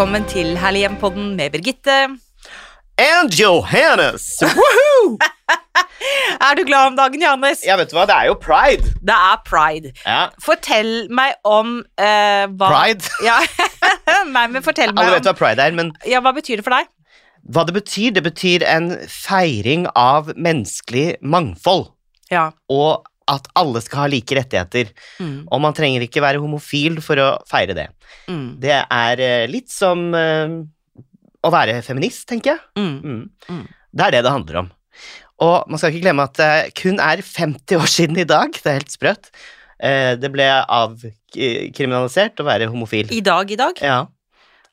Velkommen til Herlig hjem-podden med Birgitte. And Johannes! Woohoo! Er du glad om dagen, Johannes? Ja, vet du hva, det er jo pride. Det er pride. Ja. Fortell meg om uh, hva Pride? Ja. Nei, men fortell meg Alle vet om hva pride er, men Ja, hva betyr det for deg? hva det betyr? Det betyr en feiring av menneskelig mangfold, Ja. og at alle skal ha like rettigheter. Mm. Og man trenger ikke være homofil for å feire det. Mm. Det er eh, litt som eh, å være feminist, tenker jeg. Mm. Mm. Mm. Det er det det handler om. Og man skal ikke glemme at det kun er 50 år siden i dag. Det er helt sprøtt. Eh, Det ble avkriminalisert å være homofil. I dag, i dag? Ja.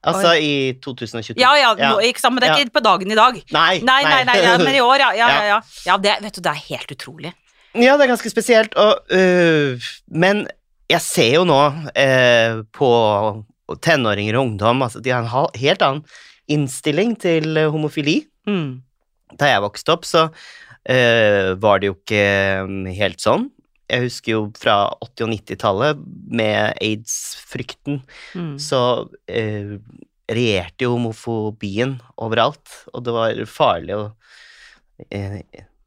Altså i 2022. Ja, ja, Ja. ikke sant, men det er Ja. ikke på dagen i dag. Nei, Nei, nei, nei, ja, men i år, ja. Ja, Ja. ja, ja. ja det, vet du, det er helt utrolig. Ja, det er ganske spesielt, og, øh, men jeg ser jo nå øh, på tenåringer og ungdom altså De har en helt annen innstilling til øh, homofili. Mm. Da jeg vokste opp, så øh, var det jo ikke øh, helt sånn. Jeg husker jo fra 80- og 90-tallet, med aids-frykten, Mm. så øh, regjerte jo homofobien overalt, og det var farlig å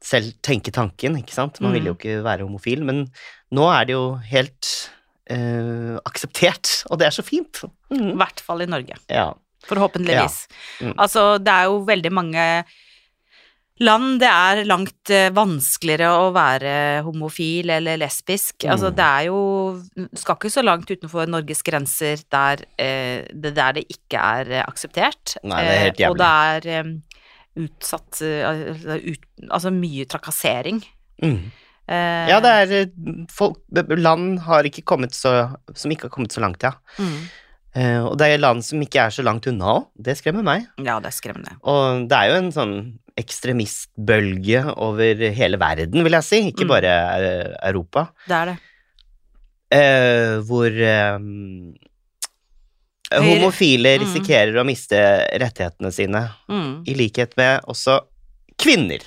selv tenke tanken, ikke sant? Man Mm. ville jo ikke være homofil, men nå er det jo helt eh, akseptert, og det er så fint. I Mm. hvert fall i Norge. Ja. Forhåpentligvis. Ja. Mm. Altså, det er jo veldig mange land det er langt eh, vanskeligere å være homofil eller lesbisk. Altså, Mm. det er jo Skal ikke så langt utenfor Norges grenser der, eh, det, der det ikke er eh, akseptert. Nei, det er helt Eh, og det er eh, utsatt eh, ut, altså mye trakassering. Mm. Uh, ja, det er eh, folk, land har ikke så, som ikke har kommet så langt, ja. mm. Uh, og det er land som ikke er så langt unna òg. Det skremmer meg. Ja, det er skremmende. Og det er jo en sånn ekstremistbølge over hele verden, vil jeg si, ikke Mm. bare Europa. Det er det. Uh, hvor risikerer homofile Mm. risikerer å miste rettighetene sine, Mm. i likhet med også kvinner.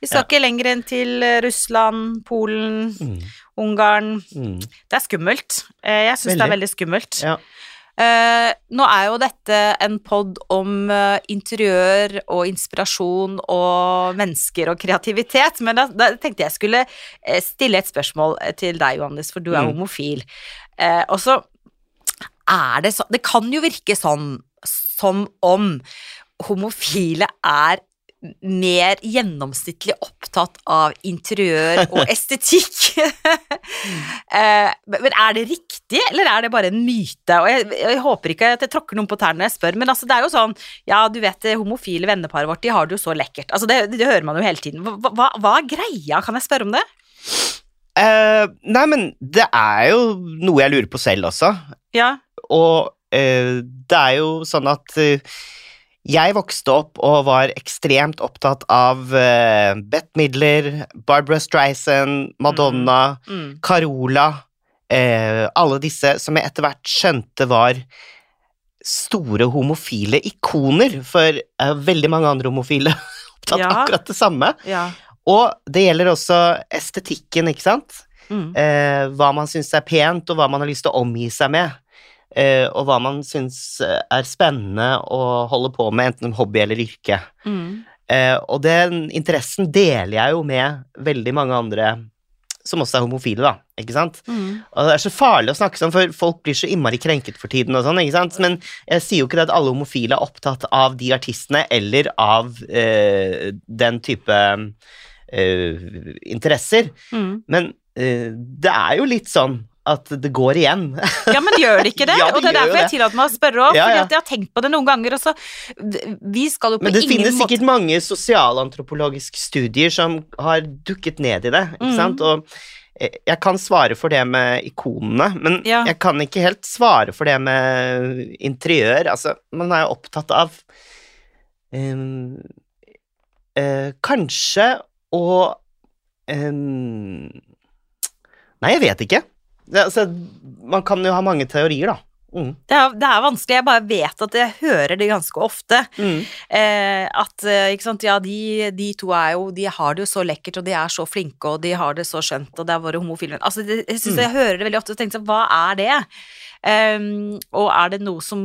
Vi skal ikke lenger enn til eh, Russland, Polen, Mm. Ungarn. Mm. Det er skummelt. Eh, Jeg syns det er Veldig. skummelt. Ja. Uh, nå er jo dette en pod om uh, interiør og inspirasjon og mennesker og kreativitet, men da, da tenkte jeg skulle stille et spørsmål til deg, Johannes, for du er Mm. homofil. Uh, og så er det sånn Det kan jo virke sånn som om homofile er mer gjennomsnittlig opptatt av interiør og estetikk. Eh, men men er det riktig, eller er det bare en myte? Og jeg, jeg håper ikke at jeg tråkker noen på tærne når jeg spør, men altså, det er jo sånn Ja, du vet det homofile venneparet vårt, de har det jo så lekkert. Altså, det, det hører man jo hele tiden. Hva, hva, hva er greia, kan jeg spørre om det? Uh, nei, men det er jo noe jeg lurer på selv også, Ja. Og eh, det er jo sånn at eh, jeg vokste opp og var ekstremt opptatt av uh, Bette Midler, Barbara Streisand, Madonna, Mm. Carola, eh, alle disse som jeg etter hvert skjønte var store homofile ikoner, for eh, veldig mange andre homofile opptatt Ja. akkurat det samme. Ja. Og det gjelder også estetikken, ikke sant? Mm. Eh, hva man syns er pent, og hva man har lyst til å omgi seg med. Eh, og hva man syns eh, er spennende å holde på med, enten hobby eller yrke. Mm. Eh, og den interessen deler jeg jo med veldig mange andre som også er homofile, da, ikke sant? Mm. Og det er så farlig å snakke sånn, for folk blir så innmari krenket for tiden og sånn, ikke sant? Men jeg sier jo ikke at alle homofile er opptatt av de artistene eller av eh, den type eh, interesser, Mm. men eh, det er jo litt sånn at det går igjen. Ja, men gjør det ikke det? Ja, det og det er derfor jeg tillater meg å spørre òg, Ja, fordi ja. at jeg har tenkt på det noen ganger, og så Vi skal jo på Men det finnes måte sikkert mange sosialantropologiske studier som har dukket ned i det, ikke mm. sant? Og eh, jeg kan svare for det med ikonene, men Ja. jeg kan ikke helt svare for det med interiør. Altså, man er jo opptatt av um, uh, Kanskje å um, Nei, jeg vet ikke. Det, altså, man kan jo ha mange teorier, da. Mm. Det er, det er vanskelig. Jeg bare vet at jeg hører det ganske ofte. Mm. Eh, at eh, ikke sant, ja, de, de to er jo De har det jo så lekkert, og de er så flinke, og de har det så skjønt, og det er våre homofile. Altså, det, jeg synes Mm. jeg hører det veldig ofte og tenker sånn, hva er det? Um, og er det noe som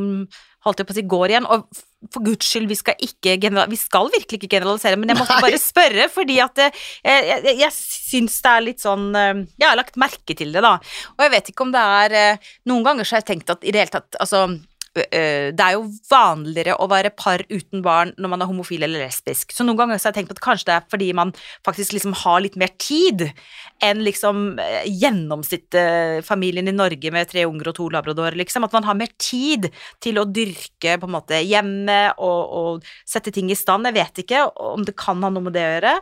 holdt jeg på å si går igjen? Og for guds skyld, vi skal ikke general, Vi skal virkelig ikke generalisere, men jeg måtte Nei. bare spørre, fordi at jeg, jeg, jeg syns det er litt sånn eh, Jeg har lagt merke til det, da. Og jeg vet ikke om det er eh, Noen ganger så har jeg tenkt at i det hele tatt Altså det er jo vanligere å være par uten barn når man er homofil eller lesbisk. Så noen ganger har jeg tenkt på at kanskje det er fordi man faktisk liksom har litt mer tid enn liksom eh, gjennomsnittsfamilien i Norge med tre unger og to labradorer, liksom. At man har mer tid til å dyrke på en måte hjemme og, og sette ting i stand. Jeg vet ikke om det kan ha noe med det å gjøre,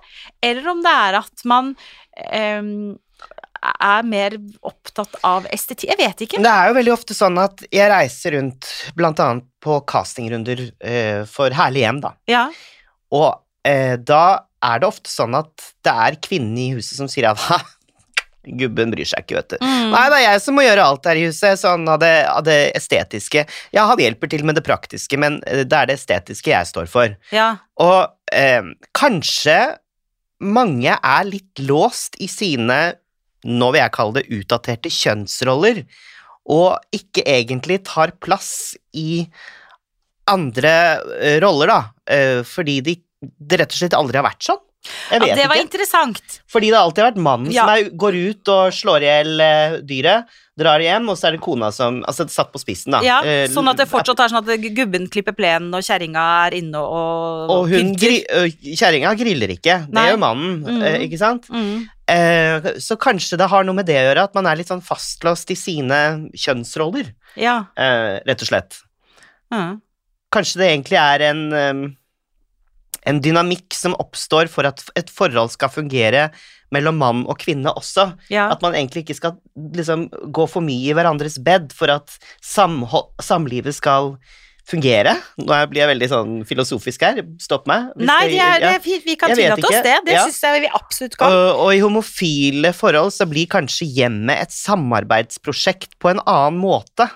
eller om det er at man ehm, er mer opptatt av estetikk. Jeg vet ikke. Det er jo veldig ofte sånn at jeg reiser rundt annet på castingrunder eh, for Herlig hjem, da. Ja. Og eh, da er det ofte sånn at det er kvinnen i huset som sier at ha, gubben bryr seg ikke, vet du. Mm. Nei, det er jeg som må gjøre alt her i huset, sånn av det, av det estetiske. Ja, han hjelper til med det praktiske, men eh, det er det estetiske jeg står for. Ja. Og eh, kanskje mange er litt låst i sine, nå vil jeg kalle det utdaterte kjønnsroller, og ikke egentlig tar plass i andre eh, roller, da, fordi fordi de, det rett og slett aldri har vært sånn. Jeg vet ja, det var ikke. interessant. Fordi det har alltid vært mannen Ja. som er, går ut og slår i hjel eh, dyret, drar hjem, og så er det kona som Altså satt på spissen, da. Ja, Eh, sånn at det fortsatt er sånn at gubben klipper plenen, og kjerringa er inne og, Og hun gri, kjerringa griller ikke, det Nei. gjør mannen, mm. eh, ikke sant? Mm. Eh, så kanskje det har noe med det å gjøre, at man er litt sånn fastlåst i sine kjønnsroller, Ja. eh, rett og slett. Mm. Kanskje det egentlig er en, en dynamikk som oppstår for at et forhold skal fungere mellom mann og kvinne også. ja. At man egentlig ikke skal liksom, gå for mye i hverandres bed for at samlivet skal fungere. Nå blir jeg veldig sånn filosofisk her, stopp meg. Nei, det- det er, det ja. er. Vi kan tillate oss det. Det Ja. syns jeg vi absolutt kan. Og, og i homofile forhold så blir kanskje hjemmet et samarbeidsprosjekt på en annen måte.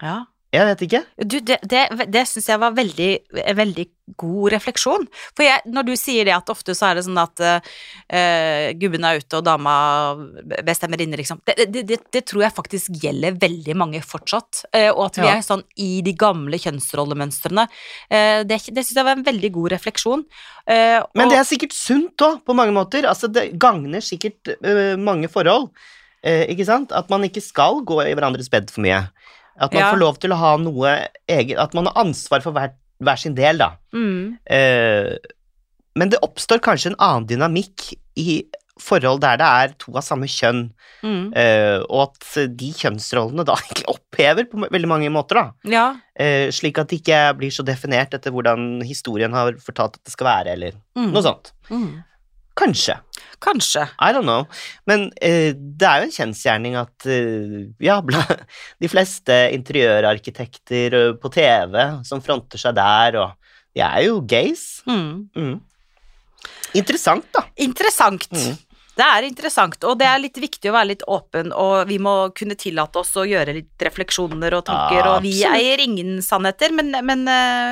Ja. Jeg vet ikke. Du, det det, det syns jeg var veldig, veldig god refleksjon. For jeg, når du sier det at ofte så er det sånn at uh, gubben er ute og dama bestemmer inne, liksom. Det, det, det, tror jeg faktisk gjelder veldig mange fortsatt. Uh, og at vi Ja. er sånn i de gamle kjønnsrollemønstrene. Uh, det det syns jeg var en veldig god refleksjon. Men og- det er sikkert sunt òg, på mange måter. Altså, det gagner sikkert mange forhold. Ikke sant? At man ikke skal gå i hverandres bed for mye. At man Ja. får lov til å ha noe eget At man har ansvar for hver, hver sin del, da. mm, Eh, men det oppstår kanskje en annen dynamikk i forhold der det er to av samme kjønn, mm, eh, og at de kjønnsrollene da egentlig opphever på veldig mange måter, da. ja. Eh, slik at det ikke blir så definert etter hvordan historien har fortalt at det skal være, eller Mm, noe sånt. mm. Kanskje. Kanskje. I don't know. Men uh, det er jo en kjensgjerning at uh, ja, bla, de fleste interiørarkitekter eh, på TV som fronter seg der, og de er jo gays. Mm. Mm. Interessant, da. Interessant. Mm. Det er interessant, og det er litt viktig å være litt åpen, og vi må kunne tillate oss å gjøre litt refleksjoner og tanker, og vi eier ingen sannheter, men, men,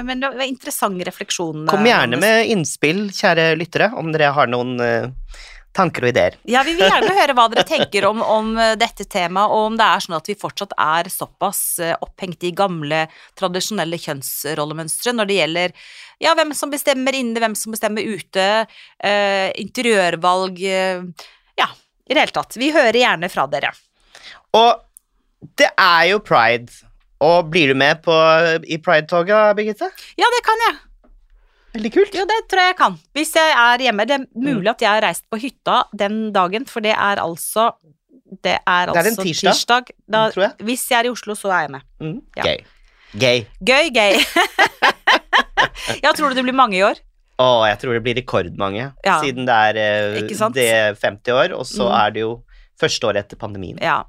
men det var interessant refleksjon. Kom gjerne med innspill, kjære lyttere, om dere har noen tanker og ideer. Ja, vi vil gjerne høre hva dere tenker om, om eh, dette temaet, og om det er sånn at vi fortsatt er såpass eh, opphengt i gamle, tradisjonelle kjønnsrollemønstre når det gjelder ja, hvem som bestemmer inne, hvem som bestemmer ute, eh, interiørvalg eh, Ja, i det hele tatt. Vi hører gjerne fra dere. Og det er jo pride. Og blir du med på, i pride-toget, Birgitte? Ja, det kan jeg. Veldig kult. Jo, det tror jeg jeg kan. Hvis jeg er hjemme. Det er mulig at jeg har reist på hytta den dagen, for det er altså Det er Det er altså tirsdag, Da, tror jeg. hvis jeg er i Oslo, så er jeg med. Mm. Ja. Gøy. Gøy. Gøy, gøy. ja, tror du det blir mange i år? Å, jeg tror det blir rekordmange, Ja. siden det er, eh, det er 50 år, og så Mm. er det jo første året etter pandemien. Ja.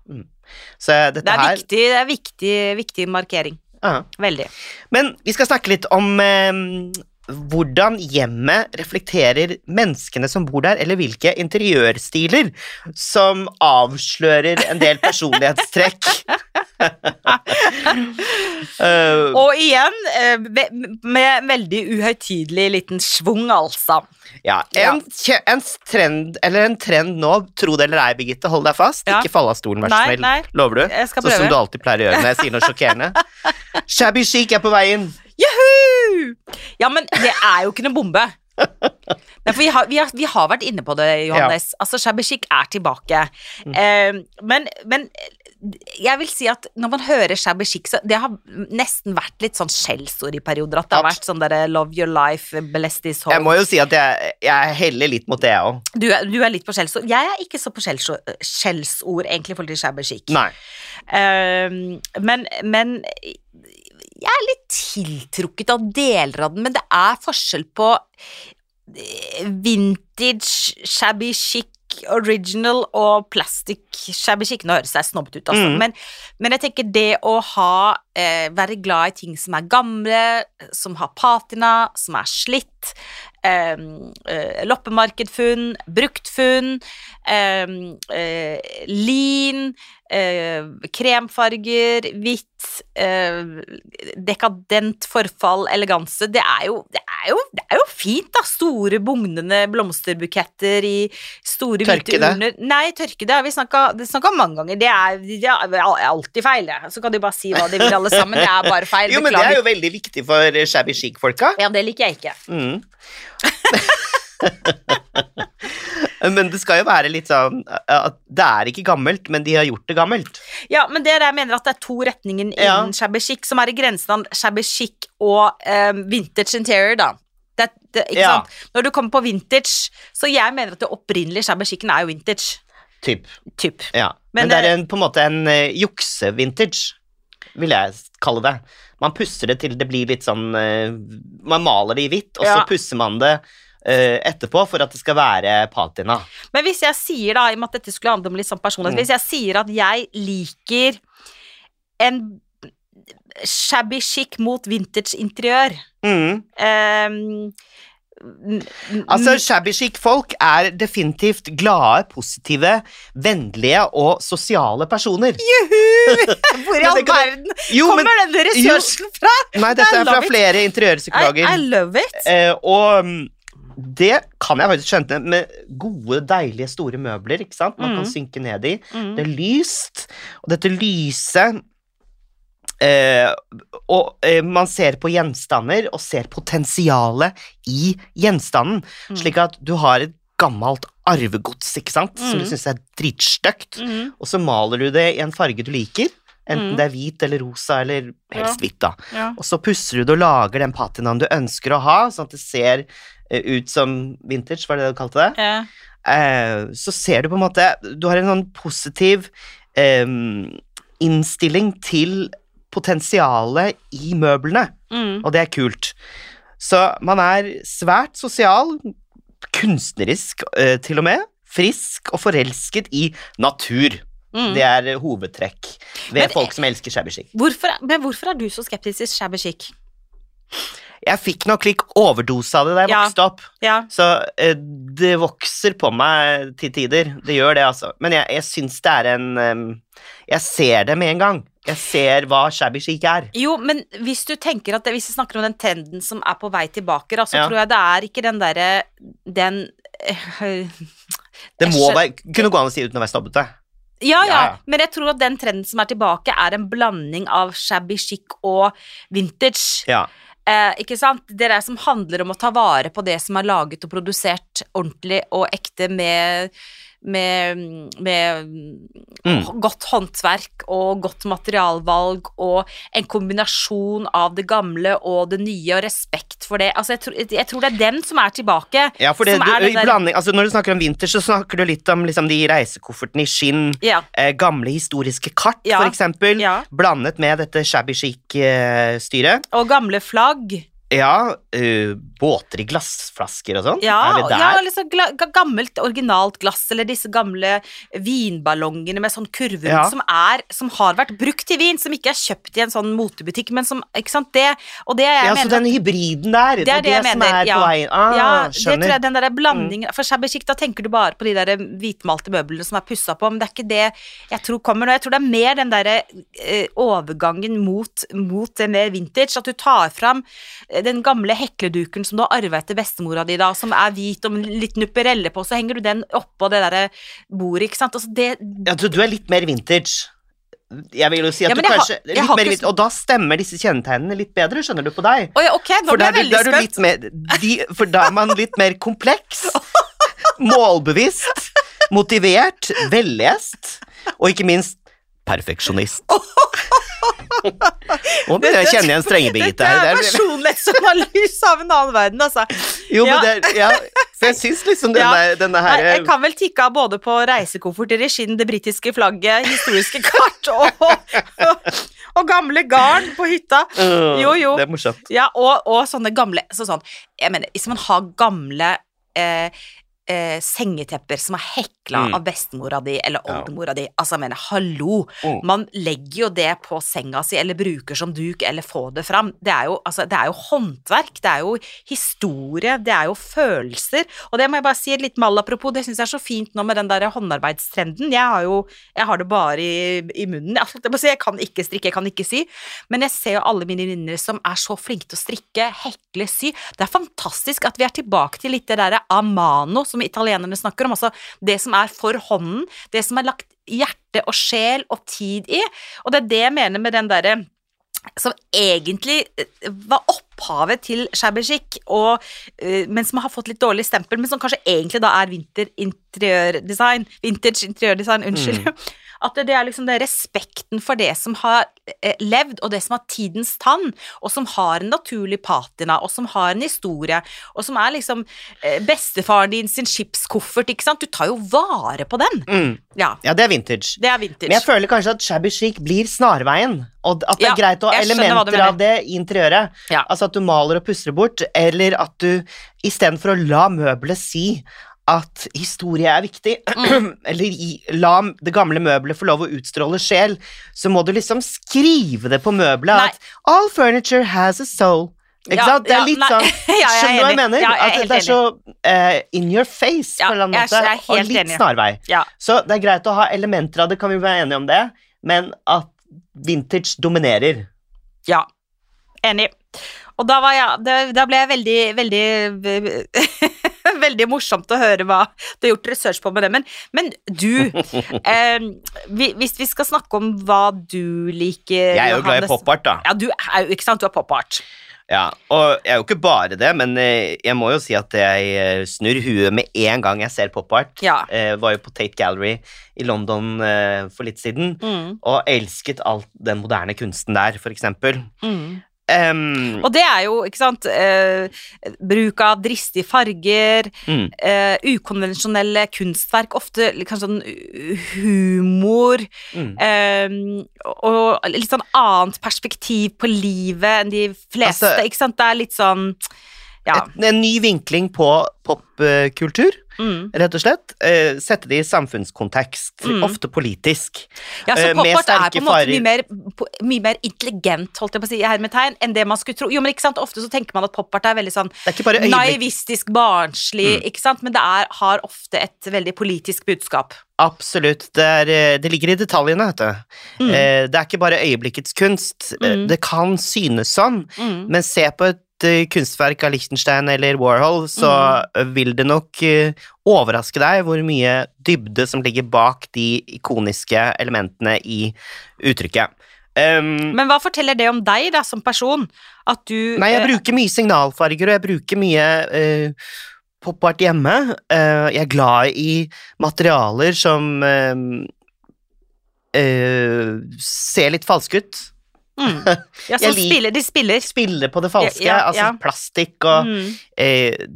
Så eh, dette Det er her viktig, det er viktig, viktig markering. Aha. Veldig. Men vi skal snakke litt om eh, hvordan hjemmet reflekterer menneskene som bor der, eller hvilke interiørstiler som avslører en del personlighetstrekk. uh, Og igjen, eh, med veldig uhøytidelig liten schwung, altså. ja, en, ja. en trend, eller en trend nå, tro det eller ei, Birgitte, hold deg fast. Ja. Ikke fall av stolen, vær så snill. Lover du? Sånn som du alltid pleier å gjøre når jeg sier noe sjokkerende. Shabby chic er på veien. Juhu! Ja, men det er jo ikke noe bombe. Nei, for vi har, vi, har, vi har vært inne på det, Johannes. Altså, Shabby chic er tilbake. Mm. Eh, men, men jeg vil si at når man hører shabby chic, så det har nesten vært litt sånn skjellsord i perioder. At det har vært sånn derre love your life, bless this home. Jeg må jo si at jeg, jeg heller litt mot det, jeg òg. Du, du er litt på skjellsord. Jeg er ikke så på skjellsord, egentlig, i forhold til. Nei. Ehm, men, men jeg er litt tiltrukket av deler av den, men det er forskjell på eh, vintage, shabby chic, original og plastic shabby chic. Nå høres jeg snobbete ut, altså. Mm. Men, men jeg tenker det å ha eh, Være glad i ting som er gamle, som har patina, som er slitt. Eh, loppemarkedfunn, bruktfunn, eh, eh, lin, eh, kremfarger, hvitt, eh, dekadent forfall, eleganse. Det er, jo, det, er jo, det er jo fint, da. Store, bugnende blomsterbuketter i store, hvite urner. Nei, tørkede har vi snakka mange ganger. Det er, det er alltid feil, det. Så kan de bare si hva de vil, alle sammen. Det er bare feil. Jo, men det er jo veldig viktig for shabby chic-folka. Ja, det liker jeg ikke. Mm. men det skal jo være litt sånn at det er ikke gammelt, men de har gjort det gammelt. Ja, men det er det jeg mener at det er to retninger innen Ja. shabby chic, som er i grensen av shabby chic og um, vintage interior, da. Det, det, Ja. Når du kommer på vintage, så jeg mener at det opprinnelige shabby chicen er jo vintage. Typ. Typ. Ja. Men, Men det er en, på en måte en uh, jukse-vintage, vil jeg kalle det. Man pusser det til det blir litt sånn uh, Man maler det i hvitt, og så pusser man det eh, etterpå for at det skal være patina. Men hvis jeg sier, da, i og med at dette skulle handle om litt sånn personlighet, Mm. hvis jeg sier at jeg liker en shabby chic mot vintage interiør Mm. n- Altså, shabby chic-folk er definitivt glade, positive, vennlige og sosiale personer. Juhu! Hvor i all verden Jo, men kommer den ressursen fra? Nei, dette er fra flere I, interiørpsykologer. I love it. Uh, og mm, det kan jeg faktisk skjønne med gode, deilige, store møbler, ikke sant? Man kan Mm. synke ned i. Mm. Det er lyst, og dette lyset eh, Og eh, man ser på gjenstander og ser potensialet i gjenstanden, Mm. slik at du har et gammelt arvegods, ikke sant, som du Mm. syns er dritstygt, Mm. og så maler du det i en farge du liker, enten Mm. det er hvit eller rosa, eller helst hvitt, da. Ja. Og så pusser du det og lager den patinaen du ønsker å ha, sånn at det ser ut som vintage, var det det du kalte det? Ja. Eh, så ser du på en måte Du har en sånn positiv eh, innstilling til potensialet i møblene, Mm. og det er kult. Så man er svært sosial, kunstnerisk eh, til og med, frisk og forelsket i natur. Mm. Det er eh, hovedtrekk ved Men- folk som elsker shabby chic. Hvorfor, men hvorfor er du så skeptisk til shabby chic? Jeg fikk nok litt overdose av det da jeg Ja. vokste opp. Ja. Så eh, det vokser på meg til tider. Det gjør det, altså. Men jeg, jeg syns det er en em, Jeg ser det med en gang. Jeg ser hva shabby chic er. Jo, men hvis du tenker at det, Hvis vi snakker om den trenden som er på vei tilbake, da, så Ja. tror jeg det er ikke den derre Den Det Jeg må skjøn- være, kunne gå an å si uten å være snobbete. ja, ja, Ja, ja. men jeg tror at den trenden som er tilbake, er en blanding av shabby chic og vintage. Ja. Eh, ikke sant? Det der som handler om å ta vare på det som er laget og produsert ordentlig og ekte med med, med Mm. godt håndverk og godt materialvalg og en kombinasjon av det gamle og det nye og respekt for det. Altså, jeg, tror, jeg tror det er den som er tilbake. Ja, for det, som du, blanding, altså Når du snakker om vinter, så snakker du litt om liksom, de reisekoffertene i skinn, Ja, eh, gamle historiske kart, Ja, for eksempel, ja. blandet med dette shabby chic-styret. og gamle flagg. Ja, uh, båter i glassflasker og sånn? Ja, det ja liksom gammelt, originalt glass, eller disse gamle vinballongene med sånn kurver Ja. som er Som har vært brukt til vin, som ikke er kjøpt i en sånn motebutikk, men som Ikke sant, det Og det jeg ja, så den hybriden der, Det er det jeg som mener, er ja. på vei ah, ja, det tror jeg, den der blandingen For shabby chic, da tenker du bare på de der hvitmalte møblene som er pussa på, men det er ikke det jeg tror kommer nå. Jeg tror det er mer den derre uh, overgangen mot, mot det mer vintage, at du tar fram eh, den gamle hekleduken som du har arva etter bestemora di, da, som er hvit og med litt nupperelle på, så henger du den oppå det derre bordet, ikke sant. Altså det Ja, så du er litt mer vintage. Jeg vil jo si at Ja, du kanskje har- litt mer ikke Og da stemmer disse kjennetegnene litt bedre, skjønner du, på deg. Å ja, ok, For da er, er du litt mer de, For da er man litt mer kompleks. Målbevisst. Motivert. Vellest. Og ikke minst perfeksjonist. Nå begynner jeg å kjenne igjen Dette her. er Det er- personlighetsanalyse av en annen verden, altså. Jo, men Ja. det ja, for jeg syns liksom denne, Ja. denne her jeg kan vel tikke av både på reisekofferter i skinn, det britiske flagget, historiske kart og, og, og gamle garn på hytta. Jo, jo. Det er morsomt. Ja, og, og sånne gamle så sånn, Jeg mener, hvis man har gamle eh, eh, sengetepper som er hekla Mm. av bestemora di eller Ja. oldemora di, altså jeg mener, hallo! Mm. Man legger jo det på senga si, eller bruker som duk, eller får det fram. Det er jo, altså, det er jo håndverk, det er jo historie, det er jo følelser. Og det må jeg bare si litt mal apropos, det syns jeg er så fint nå med den der håndarbeidstrenden. Jeg har jo jeg har det bare i, i munnen. Holdt jeg si, jeg kan ikke strikke, jeg kan ikke sy, men jeg ser jo alle mine venninner som er så flinke til å strikke, hekle, sy. Det er fantastisk at vi er tilbake til litt det derre amano som italienerne snakker om, altså det som er for hånden, det som er lagt hjerte og sjel og tid i, og det er det jeg mener med den derre som egentlig eh, var opphavet til shabby chic, og, eh, men som har fått litt dårlig stempel, men som kanskje egentlig da er vinter interiørdesign, vintage interiørdesign, unnskyld. At det, det er liksom det respekten for det som har eh, levd, og det som har tidens tann, og som har en naturlig patina, og som har en historie, og som er liksom eh, bestefaren din sin skipskoffert, ikke sant? Du tar jo vare på den. Mm. Ja, Ja, det er vintage. det er vintage. Men jeg føler kanskje at shabby chic blir snarveien, og at det Ja, er greit å ha elementer av det i interiøret. Ja. Altså at du maler og pusser bort, eller at du istedenfor å la møbelet si at historie er viktig, Mm. eller i, la det gamle møbelet få lov å utstråle sjel, så må du liksom skrive det på møbelet Nei. at all furniture has a soul. Ikke Ja, sant? Det er litt sånn er Skjønner du hva jeg mener? Ja, jeg at det er så uh, in your face på en eller annen måte, og litt enig. snarvei. Ja. Så det er greit å ha elementer av det, kan vi være enige om det, men at vintage dominerer. Ja, enig. Og da, var jeg, da ble jeg veldig, veldig Veldig morsomt å høre hva du har gjort research på med det. Men, men du, eh, hvis vi skal snakke om hva du liker Jeg er jo glad i pop art, da. Ja, du er ikke sant, du er pop art. Ja, og jeg er jo ikke bare det, men eh, jeg må jo si at jeg eh, snur huet med en gang jeg ser pop art. Ja. Jeg var jo på Tate Gallery i London eh, for litt siden, Mm, og elsket all den moderne kunsten der, for eksempel. mm. Em, Og det er jo, ikke sant, uh, bruk av dristige farger, mm, uh, ukonvensjonelle kunstverk, ofte kanskje sånn humor, mm. uh, og litt sånn annet perspektiv på livet enn de fleste, Altså- ikke sant, det er litt sånn, ja. Et, en ny vinkling på popkultur, Mm. rett og slett. Uh, sette det i samfunnskontekst, Mm. ofte politisk. Ja, så Eh, pop-art er på en måte mye mer, mye mer intelligent, holdt jeg på å si, hermetegn, enn det man skulle tro. Jo, men ikke sant, ofte så tenker man at pop-art er veldig sånn er naivistisk, barnslig, Mm. ikke sant, men det er, har ofte et veldig politisk budskap. Absolutt. Det, er, eh, det ligger i detaljene, vet du. Mm. Det er ikke bare øyeblikkets kunst. Mm. Det kan synes sånn, Mm. men se på et kunstverk av Liechtenstein eller Warhol, så Mm. eh, vil det nok eh, overraske deg hvor mye dybde som ligger bak de ikoniske elementene i uttrykket. Um, Men hva forteller det om deg, da, som person? At du Nei, jeg eh, bruker mye signalfarger, og jeg bruker mye uh, pop-art hjemme. Eh, jeg er glad i materialer som eh, eh, ser litt falske ut. Mm. Ja, så som spiller, de spiller. Spiller på det falske, Ja, ja, altså plastikk og Mm. eh,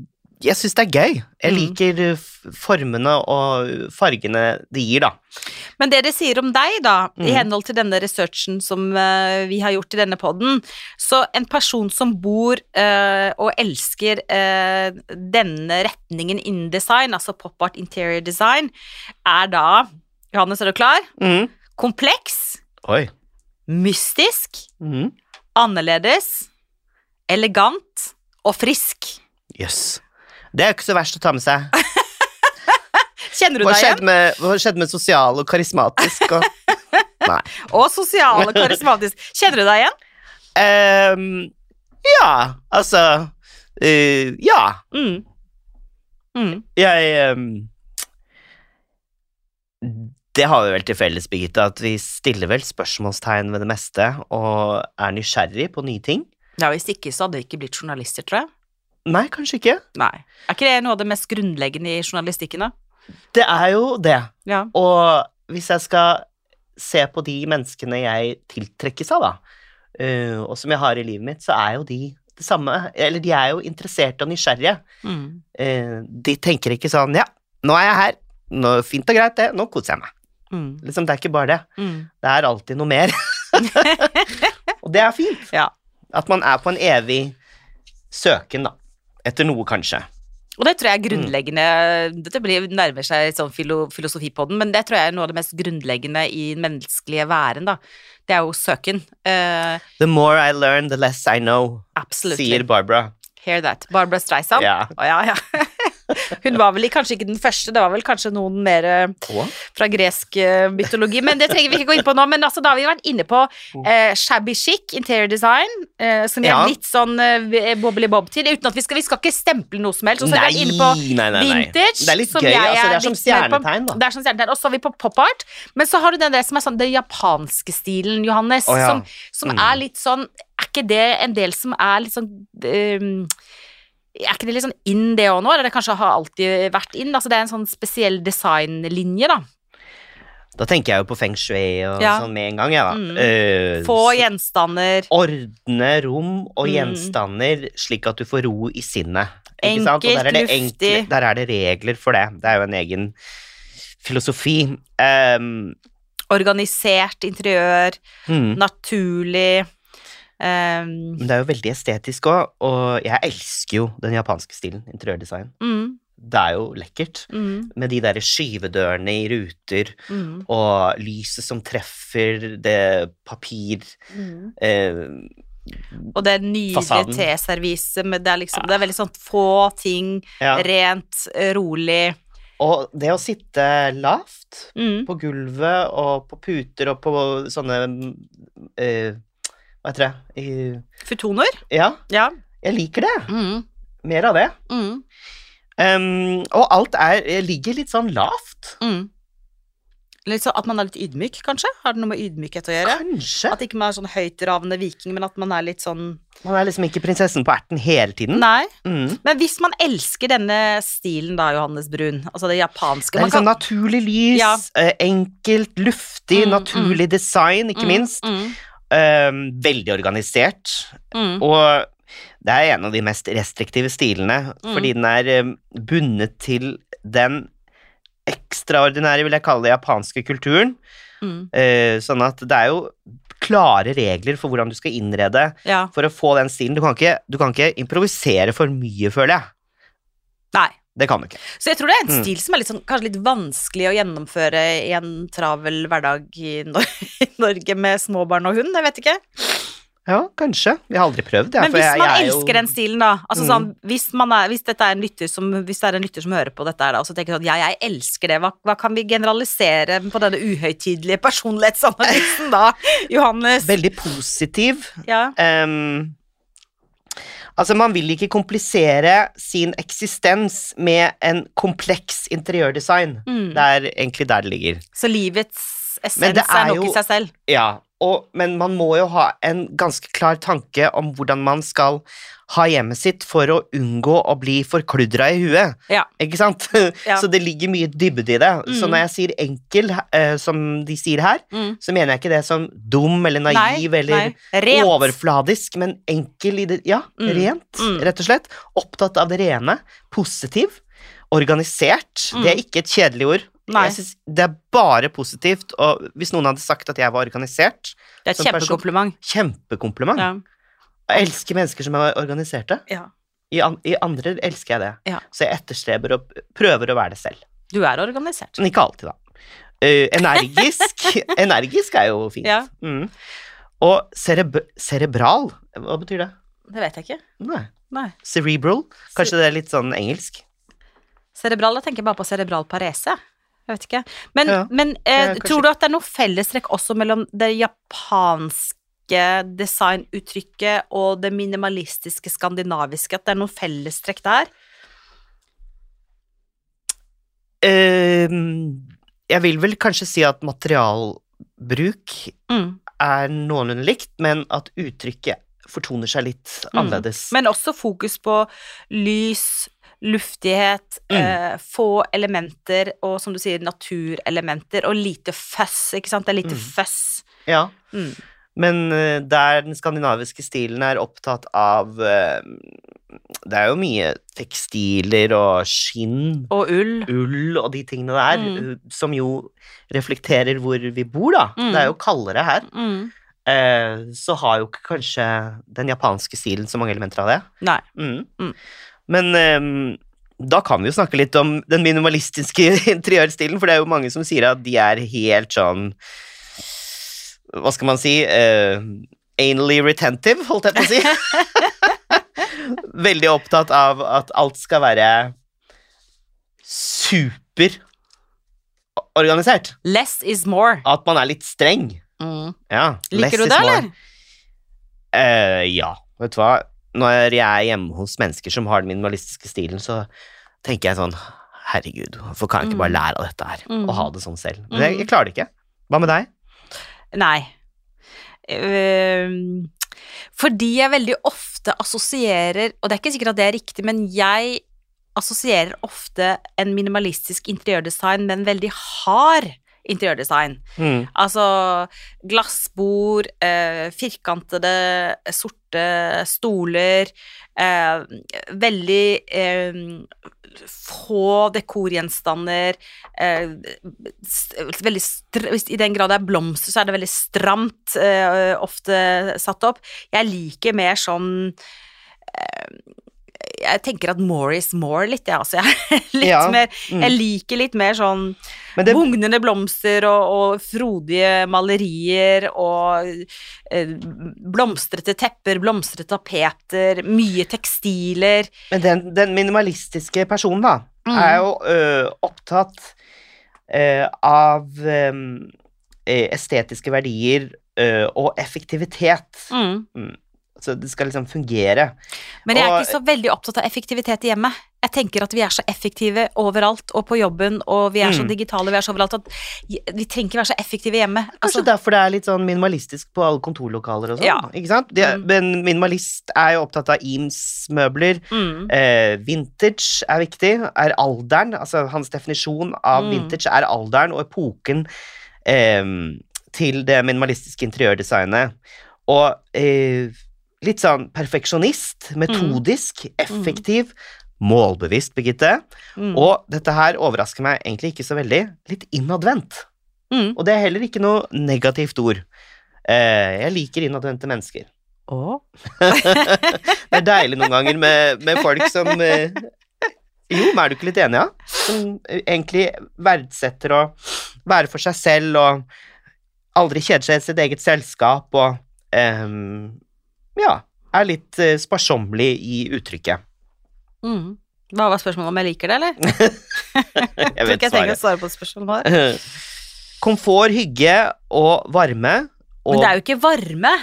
jeg syns det er gøy. Jeg Mm. liker uh, formene og fargene det gir, da. Men det det sier om deg, da, i Mm. henhold til denne researchen som uh, vi har gjort i denne podden, så en person som bor uh, og elsker uh, denne retningen innen design, altså pop art interior design, er da Johannes, er du klar? Mm. Kompleks, Oi. Mystisk, Mm. annerledes, elegant og frisk. Jøss. Det er jo ikke så verst å ta med seg. Kjenner du Hva deg igjen? med, hva skjedde med sosial og karismatisk? Og, nei. Og sosial og karismatisk. Kjenner du deg igjen? Um, ja, altså uh, Ja. Mm. Mm. Jeg ehm, Det har vi vel til felles, Birgitte, at vi stiller vel spørsmålstegn ved det meste og er nysgjerrig på nye ting. Ja, hvis ikke så hadde vi ikke blitt journalister, tror jeg. Nei, kanskje ikke. Nei. Er ikke det noe av det mest grunnleggende i journalistikken, da? Det er jo det. Ja. Og hvis jeg skal se på de menneskene jeg tiltrekkes av, da, eh, og som jeg har i livet mitt, så er jo de det samme. Eller de er jo interesserte og nysgjerrige. Mm. Eh, de tenker ikke sånn Ja, nå er jeg her. Nå, fint og greit, det. Nå koser jeg meg. Mm. Liksom, det er ikke bare det. Mm. Det er alltid noe mer. og det er fint. Ja. At man er på en evig søken, da. Etter noe, kanskje. Og det tror jeg er grunnleggende Dette blir, nærmer seg sånn filo, filosofi på den, men det tror jeg er noe av det mest grunnleggende i den menneskelige væren, da. Det er jo søken. Uh, The more I learn, the less I know, absolutely. sier Barbara. Hear that. Barbara Streisand. Ja. Oh, ja, ja. Hun var vel kanskje ikke den første, det var vel kanskje noen mer eh, fra gresk eh, mytologi, men det trenger vi ikke gå inn på nå. Men altså, da har vi vært inne på eh, shabby chic, interior design, eh, som er Ja. litt sånn eh, bobbly bob til, uten at vi skal, vi skal ikke stemple noe som helst. Og så har vi vært inne på nei, nei, nei. vintage, Det er litt gøy, altså. Det er som stjernetegn, da. Det er som stjernetegn. Og så har vi på pop art, men så har du den der som er sånn den japanske stilen, Johannes, oh, ja. som, som Mm. er litt sånn Er ikke det en del som er litt sånn ehm, er ikke det litt sånn inn det òg nå, eller det kanskje har alltid vært inn? Altså det er en sånn spesiell designlinje, da. Da tenker jeg jo på feng shui og Ja. sånn med en gang, jeg, da. Mm. Uh, Få gjenstander. Ordne rom og Mm. gjenstander slik at du får ro i sinnet. Ikke sant? Og Enkelt, der er, det luftig. enkle, der er det regler for det. Det er jo en egen filosofi. Um, Organisert interiør. Mm. Naturlig. Ehm, Men det er jo veldig estetisk òg, og jeg elsker jo den japanske stilen. Interiørdesign. mm, Det er jo lekkert. mm, Med de der skyvedørene i ruter, mm, og lyset som treffer det papir mm. eh, Og det nydelige nydelig teservise, men Det er liksom Det er veldig sånn få ting, ja. rent, rolig. Og det å sitte lavt Mm, på gulvet og på puter og på sånne eh, Hva heter det? I, futoner. ja, Ja. jeg liker det. Mm, Mer av det. mm, Um, og alt er, ligger litt sånn lavt. mm. Litt sånn at man er litt ydmyk, kanskje? Har det noe med ydmykhet å gjøre? Kanskje. At ikke man er sånn høytravende viking, men at man er litt sånn Man er liksom ikke prinsessen på erten hele tiden. Nei. Mm. Men hvis man elsker denne stilen da, Johannes Brun, altså det japanske Det er liksom sånn naturlig lys, Ja. eh, enkelt, luftig, Mm, naturlig design, ikke Mm, minst. Um, veldig organisert. mm, Og det er en av de mest restriktive stilene, Mm. fordi den er um, bundet til den ekstraordinære, vil jeg kalle det, japanske kulturen. mm, Eh, sånn at det er jo klare regler for hvordan du skal innrede ja. for å få den stilen. Du kan ikke, du kan ikke improvisere for mye, føler jeg. Nei. Det kan du ikke. Så jeg tror det er en Mm. stil som er litt sånn, kanskje litt vanskelig å gjennomføre i en travel hverdag i, Nor i Norge med små barn og hund, jeg vet ikke. Ja, kanskje. Jeg har aldri prøvd, jeg. Men hvis jeg- man jeg elsker jo- den stilen, da altså Mm. sånn, hvis, man er, hvis, er en som, hvis det er en lytter som hører på dette her, da, og så tenker sånn, ja, jeg elsker det, hva, hva kan vi generalisere på denne uhøytidelige personlighetsanalysen da, Johannes? Veldig positiv. Ja. Ehm, altså, man vil ikke komplisere sin eksistens med en kompleks interiørdesign. Mm. Det er egentlig der det ligger. Så livets essens er er nok jo- i seg selv. Ja, og, men man må jo ha en ganske klar tanke om hvordan man skal ha hjemmet sitt for å unngå å bli forkludra i huet. Ja. Ikke sant? Ja. Så det ligger mye dybde i det. Så Mm. når jeg sier enkel, uh, som de sier her, Mm. så mener jeg ikke det som dum eller naiv Nei, eller nei. Overfladisk, men enkel i det Ja, Mm. rent, Mm. rett og slett. Opptatt av det rene. Positiv. Organisert. Mm. Det er ikke et kjedelig ord. Nei. Jeg synes det er bare positivt, og hvis noen hadde sagt at jeg var organisert, Det er et person. kjempekompliment. kjempekompliment. Ja. Jeg elsker mennesker som er organiserte. Ja. I, an I andre elsker jeg det. Ja. Så jeg etterstreber og prøver å være det selv. Du er organisert. Men ikke alltid, da. Uh, energisk Energisk er jo fint. Ja. Mm. Og cereb cerebral, hva betyr det? Det vet jeg ikke. Nei. Nei. Cerebral? Kanskje det er litt sånn engelsk? Cerebral, jeg tenker bare på cerebral parese. Jeg vet ikke. Men, Ja, men eh, tror du at det er noe fellestrekk også mellom det japanske designuttrykket og det minimalistiske skandinaviske? At det er noen fellestrekk der? Eh, jeg vil vel kanskje si at materialbruk Mm. er noenlunde likt, men at uttrykket fortoner seg litt Mm. annerledes. Men også fokus på lys, luftighet, Mm. eh, få elementer og som du sier, naturelementer, og lite føss, ikke sant? Det er lite Mm. føss. Ja. Mm. Men eh, der den skandinaviske stilen er opptatt av eh, Det er jo mye tekstiler og skinn, Og ull. ull og de tingene der, Mm. eh, som jo reflekterer hvor vi bor, da. Mm. Det er jo kaldere her. Mm. Eh, så har jo ikke kanskje den japanske stilen så mange elementer av det. Nei. Men um, da kan vi jo snakke litt om den minimalistiske interiørstilen, for det er jo mange som sier at de er helt sånn Hva skal man si Uh, Anally retentive, holdt jeg på å si. Veldig opptatt av at alt skal være superorganisert. Less is more. At man er litt streng. Mm. Ja. Liker du det, eller? Uh, ja, vet du hva. Når jeg er hjemme hos mennesker som har den minimalistiske stilen, så tenker jeg sånn Herregud, hvorfor kan jeg ikke bare Mm. lære av dette her Mm. og ha det sånn selv? Men jeg, Mm. jeg klarer det ikke. Hva med deg? Nei. Uh, fordi jeg veldig ofte assosierer, og det er ikke sikkert at det er riktig, men jeg assosierer ofte en minimalistisk interiørdesign med en veldig hard interiørdesign. Mm. Altså glassbord, eh, firkantede, sorte stoler, eh, veldig eh, få dekorgjenstander, eh, veldig I den grad det er blomster, så er det veldig stramt eh, ofte satt opp. Jeg liker mer sånn eh, jeg tenker at more is more litt, jeg, altså. Jeg, Ja, mer, mm. jeg liker litt mer sånn det, Bugnende blomster og, og frodige malerier og eh, blomstrete tepper, blomstrete tapeter, mye tekstiler. men den, den minimalistiske personen, da, Mm. er jo ø, opptatt ø, av ø, estetiske verdier og effektivitet. Mm. Så det skal liksom fungere. Men jeg er Og- ikke så veldig opptatt av effektivitet i hjemmet. Jeg tenker at vi er så effektive overalt, og på jobben, og vi er så Mm. digitale, vi er så overalt at vi trenger ikke være så effektive hjemme. Kanskje Altså, derfor det er litt sånn minimalistisk på alle kontorlokaler og sånn. Ja. Ikke sant? De, Mm. Men minimalist er jo opptatt av Eames-møbler. mm, Eh, vintage er viktig. Er alderen. Altså hans definisjon av Mm. vintage er alderen og epoken eh, til det minimalistiske interiørdesignet. Og eh, litt sånn perfeksjonist, metodisk, effektiv, målbevisst, Birgitte. mm, Og dette her overrasker meg egentlig ikke så veldig. Litt innadvendt. mm. Og det er heller ikke noe negativt ord. Eh, jeg liker innadvendte mennesker. Å? Det er deilig noen ganger med, med folk som eh, Jo, men er du ikke litt enig, ja? Som eh, egentlig verdsetter å være for seg selv og aldri kjeder seg i sitt eget selskap og ehm, Ja, er litt eh, sparsommelig i uttrykket. Mm. Hva var spørsmålet om jeg liker det, eller? Jeg Tror vet ikke jeg trenger å svare på spørsmålet. Komfort, hygge og varme. Og Men det er jo ikke varme.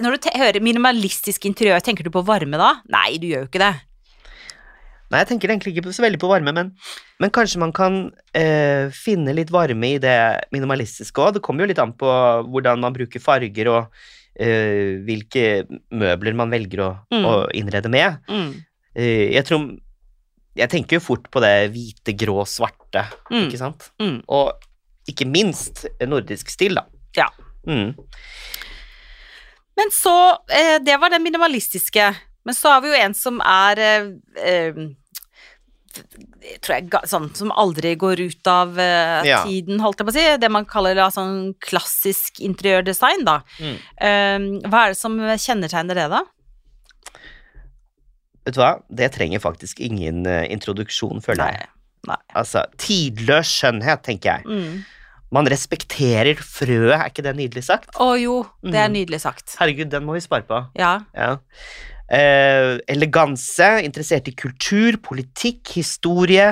Når du hører minimalistisk interiør, tenker du på varme da? Nei, du gjør jo ikke det. Nei, jeg tenker egentlig ikke så veldig på varme, men, men kanskje man kan eh, finne litt varme i det minimalistiske òg. Det kommer jo litt an på hvordan man bruker farger og eh, hvilke møbler man velger å, Mm. å innrede med. Mm. Uh, jeg tror Jeg tenker jo fort på det hvite, grå, svarte, Mm. ikke sant? Mm. Og ikke minst nordisk stil, da. Ja. Mm. Men så uh, Det var den minimalistiske. Men så har vi jo en som er eh, eh, tror jeg, sånn som aldri går ut av uh, Ja. tiden, holdt jeg på å si. Det man kaller da sånn klassisk interiørdesign, da. Mm. Uh, hva er det som kjennetegner det, da? Vet du hva, det trenger faktisk ingen uh, introduksjon, føler jeg. Nei. Altså, tidløs skjønnhet, tenker jeg. Mm. Man respekterer frøet, er ikke det nydelig sagt? Å jo, det er Mhm. nydelig sagt. Herregud, den må vi spare på. Ja. Ja. Eh, eleganse, interessert i kultur, politikk, historie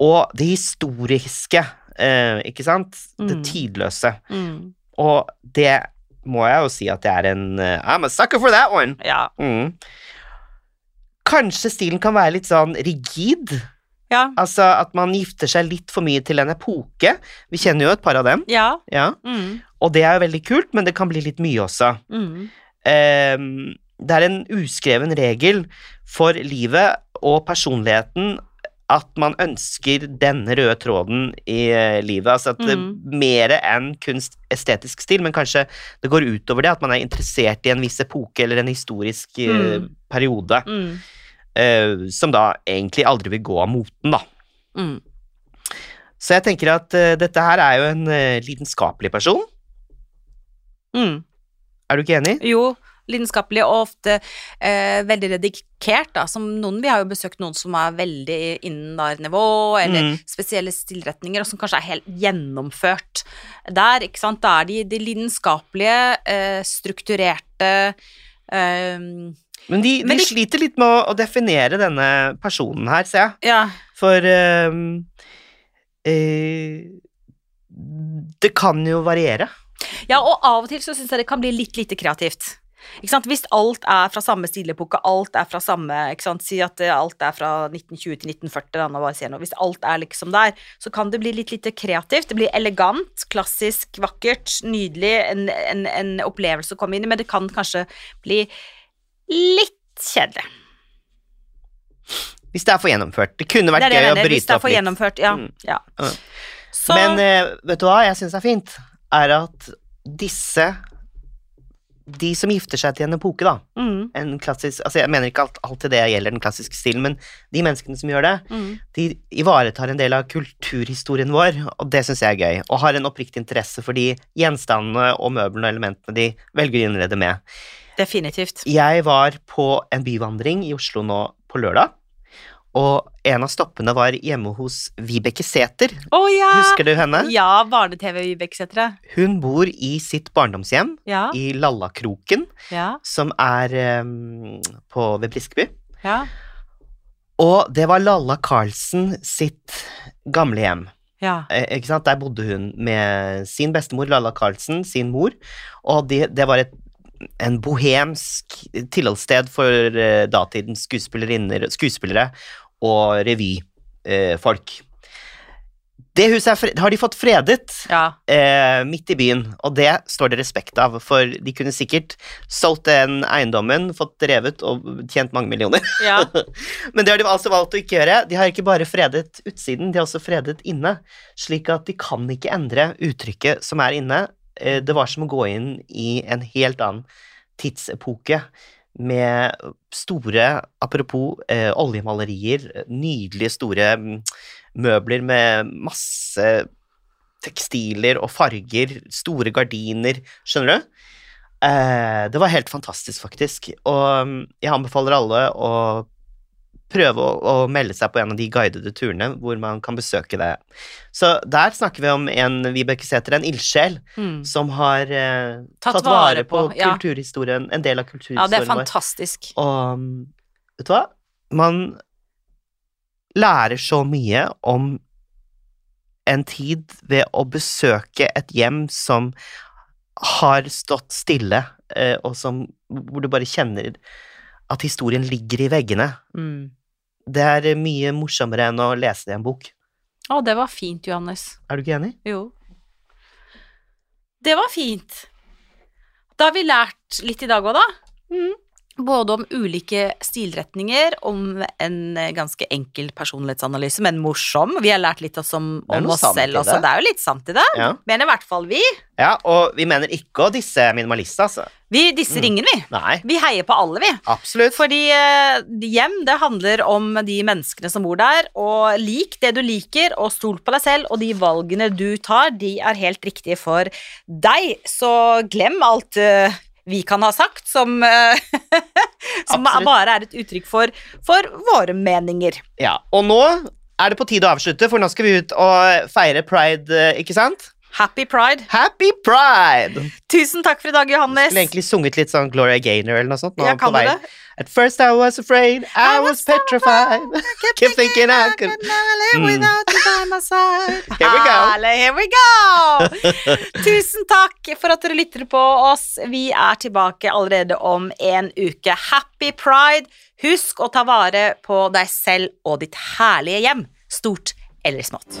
og det historiske, eh, ikke sant? Det Mm. tidløse. Mm. Og det må jeg jo si at det er en uh, I'm a sucker for that one! Ja. Mm. Kanskje stilen kan være litt sånn rigid. Ja. Altså at man gifter seg litt for mye til en epoke. Vi kjenner jo et par av dem. Ja. Ja. Mm. Og det er jo veldig kult, men det kan bli litt mye også. Mm. Ehm, det er en uskreven regel for livet og personligheten at man ønsker denne røde tråden i eh, livet. Altså at det Mhm. mer enn kunst estetisk stil, men kanskje det går utover det, at man er interessert i en viss epoke eller en historisk eh, Mm. periode, Mm. Uh, som da egentlig aldri vil gå av moten, da. Mm. Så jeg tenker at uh, dette her er jo en uh, lidenskapelig person. Mm. Er du ikke enig? Jo, lidenskapelig og ofte eh, veldig redikert. da. Som noen, vi har jo besøkt noen som er veldig innen NAR-nivå, eller Mm. spesielle stillretninger, og som kanskje er helt gjennomført der, ikke sant. Da er de, de lidenskapelige, eh, strukturerte eh, Men de, de, Men de- sliter litt med å, å definere denne personen her, ser jeg. Ja. For eh, Det kan jo variere. ja, og av og til så syns jeg det kan bli litt lite kreativt. Hvis alt er fra samme stilepoke, alt er fra samme? Si at eh, alt er fra 1920 til 1940, da. Hvis alt er liksom der, så kan det bli litt lite kreativt. Det blir elegant, klassisk, vakkert, nydelig, en, en, en opplevelse å komme inn i, men det kan kanskje bli litt kjedelig. Hvis det er for gjennomført. Det kunne vært det det gøy å litt. Hvis det er for gjennomført, ja. Mm. ja. Mm. Men eh, vet du hva jeg syns er fint? Er at disse De som gifter seg til en epoke, da mm, en klassisk, altså Jeg mener ikke alt, alltid det gjelder den klassiske stilen, men de menneskene som gjør det, mm, de ivaretar en del av kulturhistorien vår, og det syns jeg er gøy. Og har en oppriktig interesse for de gjenstandene og møblene og elementene de velger å innrede med. definitivt. Jeg var på en byvandring i Oslo nå på lørdag, og en av stoppene var hjemme hos Vibeke Sæther. Oh, ja! Husker du henne? Ja, barne-TV Vibeke Sæther. Hun bor i sitt barndomshjem Ja, i Lallakroken, ja, som er um, på, ved Briskeby. ja. Og det var Lalla Carlsen sitt gamlehjem. ja. Eh? Der bodde hun med sin bestemor, Lalla Carlsen, sin mor, og det, det var et, en bohemsk tilholdssted for eh, datidens skuespillere og revyfolk. det huset er har de fått fredet ja. eh, midt i byen, og det står det respekt av, for de kunne sikkert solgt den eiendommen, fått drevet og tjent mange millioner. ja. Men det har de altså valgt å ikke gjøre. De har ikke bare fredet utsiden, de har også fredet inne. Slik at de kan ikke endre uttrykket som er inne. Eh, Det var som å gå inn i en helt annen tidsepoke med store, apropos eh, oljemalerier, nydelige store mm, møbler med masse tekstiler og farger, store gardiner, skjønner du? Eh, det var helt fantastisk, faktisk. Og mm, jeg anbefaler alle å prøve å, å melde seg på en av de guidede turene hvor man kan besøke det. Så der snakker vi om en Vibeke Sæther, en ildsjel, Mm. som har eh, Tatt tatt, vare på, på, ja. kulturhistorien, en del av kulturhistorien vår. ja, det er er vår. fantastisk. Og vet du hva? Man lærer så mye om en tid ved å besøke et hjem som har stått stille, eh, og som, hvor du bare kjenner at historien ligger i veggene. Mm. Det er mye morsommere enn å lese det i en bok. Å, det var fint, Johannes. Er du ikke enig? Jo. Det var fint. Da har vi lært litt i dag òg, da. Mm. Både om ulike stilretninger, om en eh, ganske enkel personlighetsanalyse, men morsom. Vi har lært litt også om, om oss selv også. det. Er jo litt sant i det. Ja. Mener i hvert fall vi. ja, og vi mener ikke å disse minimalister, altså. Vi disser ingen, vi. Nei, Vi heier på alle, vi. absolutt. Fordi eh, hjem, det handler om de menneskene som bor der, og lik det du liker, og stol på deg selv, og de valgene du tar, de er helt riktige for deg. Så glem alt eh, vi kan ha sagt, som, eh, som bare er et uttrykk for, for våre meninger. Ja, og nå er det på tide å avslutte, for nå skal vi ut og feire pride, eh, ikke sant? Happy pride. Happy pride! Tusen takk for i dag, Johannes. Skulle egentlig sunget litt sånn Gloria Gaynor eller noe sånt. Nå Ja, kan vei. det? At first I was afraid, I, I was, was petrified. Kept thinking I could never live Mm. without you by my side. Here we go. Herlig, here we go! Tusen takk for at dere lytter på oss. Vi er tilbake allerede om en uke. Happy pride! Husk å ta vare på deg selv og ditt herlige hjem, stort eller smått.